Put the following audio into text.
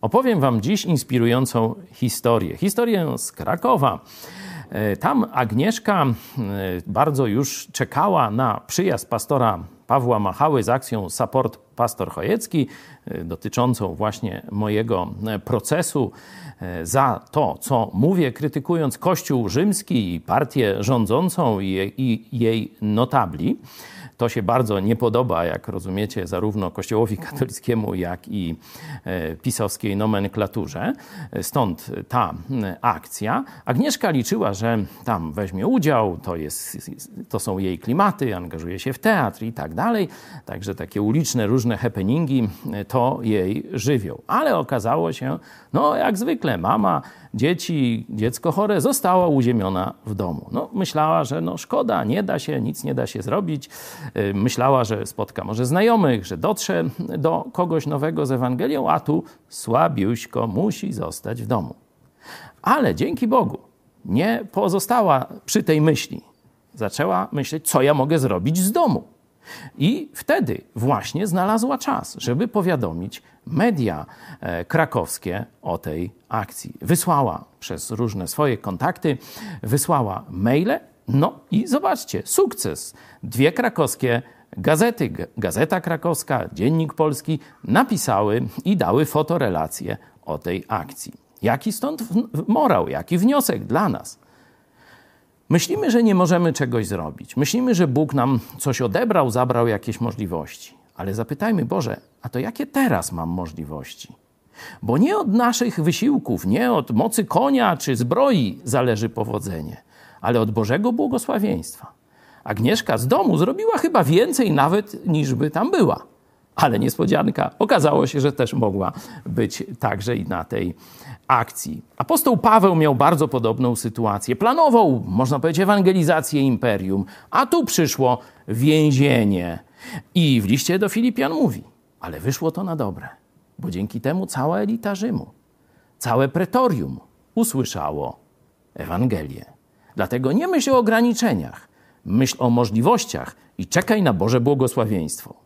Opowiem Wam dziś inspirującą historię. Historię z Krakowa. E, tam Agnieszka e, bardzo już czekała na przyjazd pastora Pawła Machały z akcją Support Pastor Chojecki, e, dotyczącą właśnie mojego procesu za to, co mówię, krytykując Kościół rzymski i partię rządzącą i jej notabli. To się bardzo nie podoba, jak rozumiecie, zarówno Kościołowi katolickiemu, jak i pisowskiej nomenklaturze. Stąd ta akcja. Agnieszka liczyła, że tam weźmie udział, to, jest, to są jej klimaty, angażuje się w teatr i tak dalej. Także takie uliczne różne happeningi e, to jej żywioł. Ale okazało się, no jak zwykle, mama dzieci, dziecko chore została uziemiona w domu. No, myślała, że no szkoda, nie da się, nic nie da się zrobić. Y, myślała, że spotka może znajomych, że dotrze do kogoś nowego z Ewangelią, a tu słabiuśko musi zostać w domu. Ale dzięki Bogu nie pozostała przy tej myśli. Zaczęła myśleć, co ja mogę zrobić z domu. I wtedy właśnie znalazła czas, żeby powiadomić media e, krakowskie o tej akcji. Wysłała przez różne swoje kontakty, wysłała maile, no i zobaczcie, sukces. Dwie krakowskie gazety, Gazeta Krakowska, Dziennik Polski napisały i dały fotorelacje o tej akcji. Jaki stąd morał, jaki wniosek dla nas? Myślimy, że nie możemy czegoś zrobić. Myślimy, że Bóg nam coś odebrał, zabrał jakieś możliwości. Ale zapytajmy, Boże, a to jakie teraz mam możliwości? Bo nie od naszych wysiłków, nie od mocy konia czy zbroi zależy powodzenie, ale od Bożego błogosławieństwa. Agnieszka z domu zrobiła chyba więcej nawet niż by tam była. Ale niespodzianka, okazało się, że też mogła być także i na tej akcji. Apostoł Paweł miał bardzo podobną sytuację. Planował, można powiedzieć, ewangelizację imperium, a tu przyszło więzienie. I w liście do Filipian mówi, ale wyszło to na dobre, bo dzięki temu cała elita Rzymu, całe pretorium usłyszało Ewangelię. Dlatego nie myśl o ograniczeniach, myśl o możliwościach i czekaj na Boże błogosławieństwo.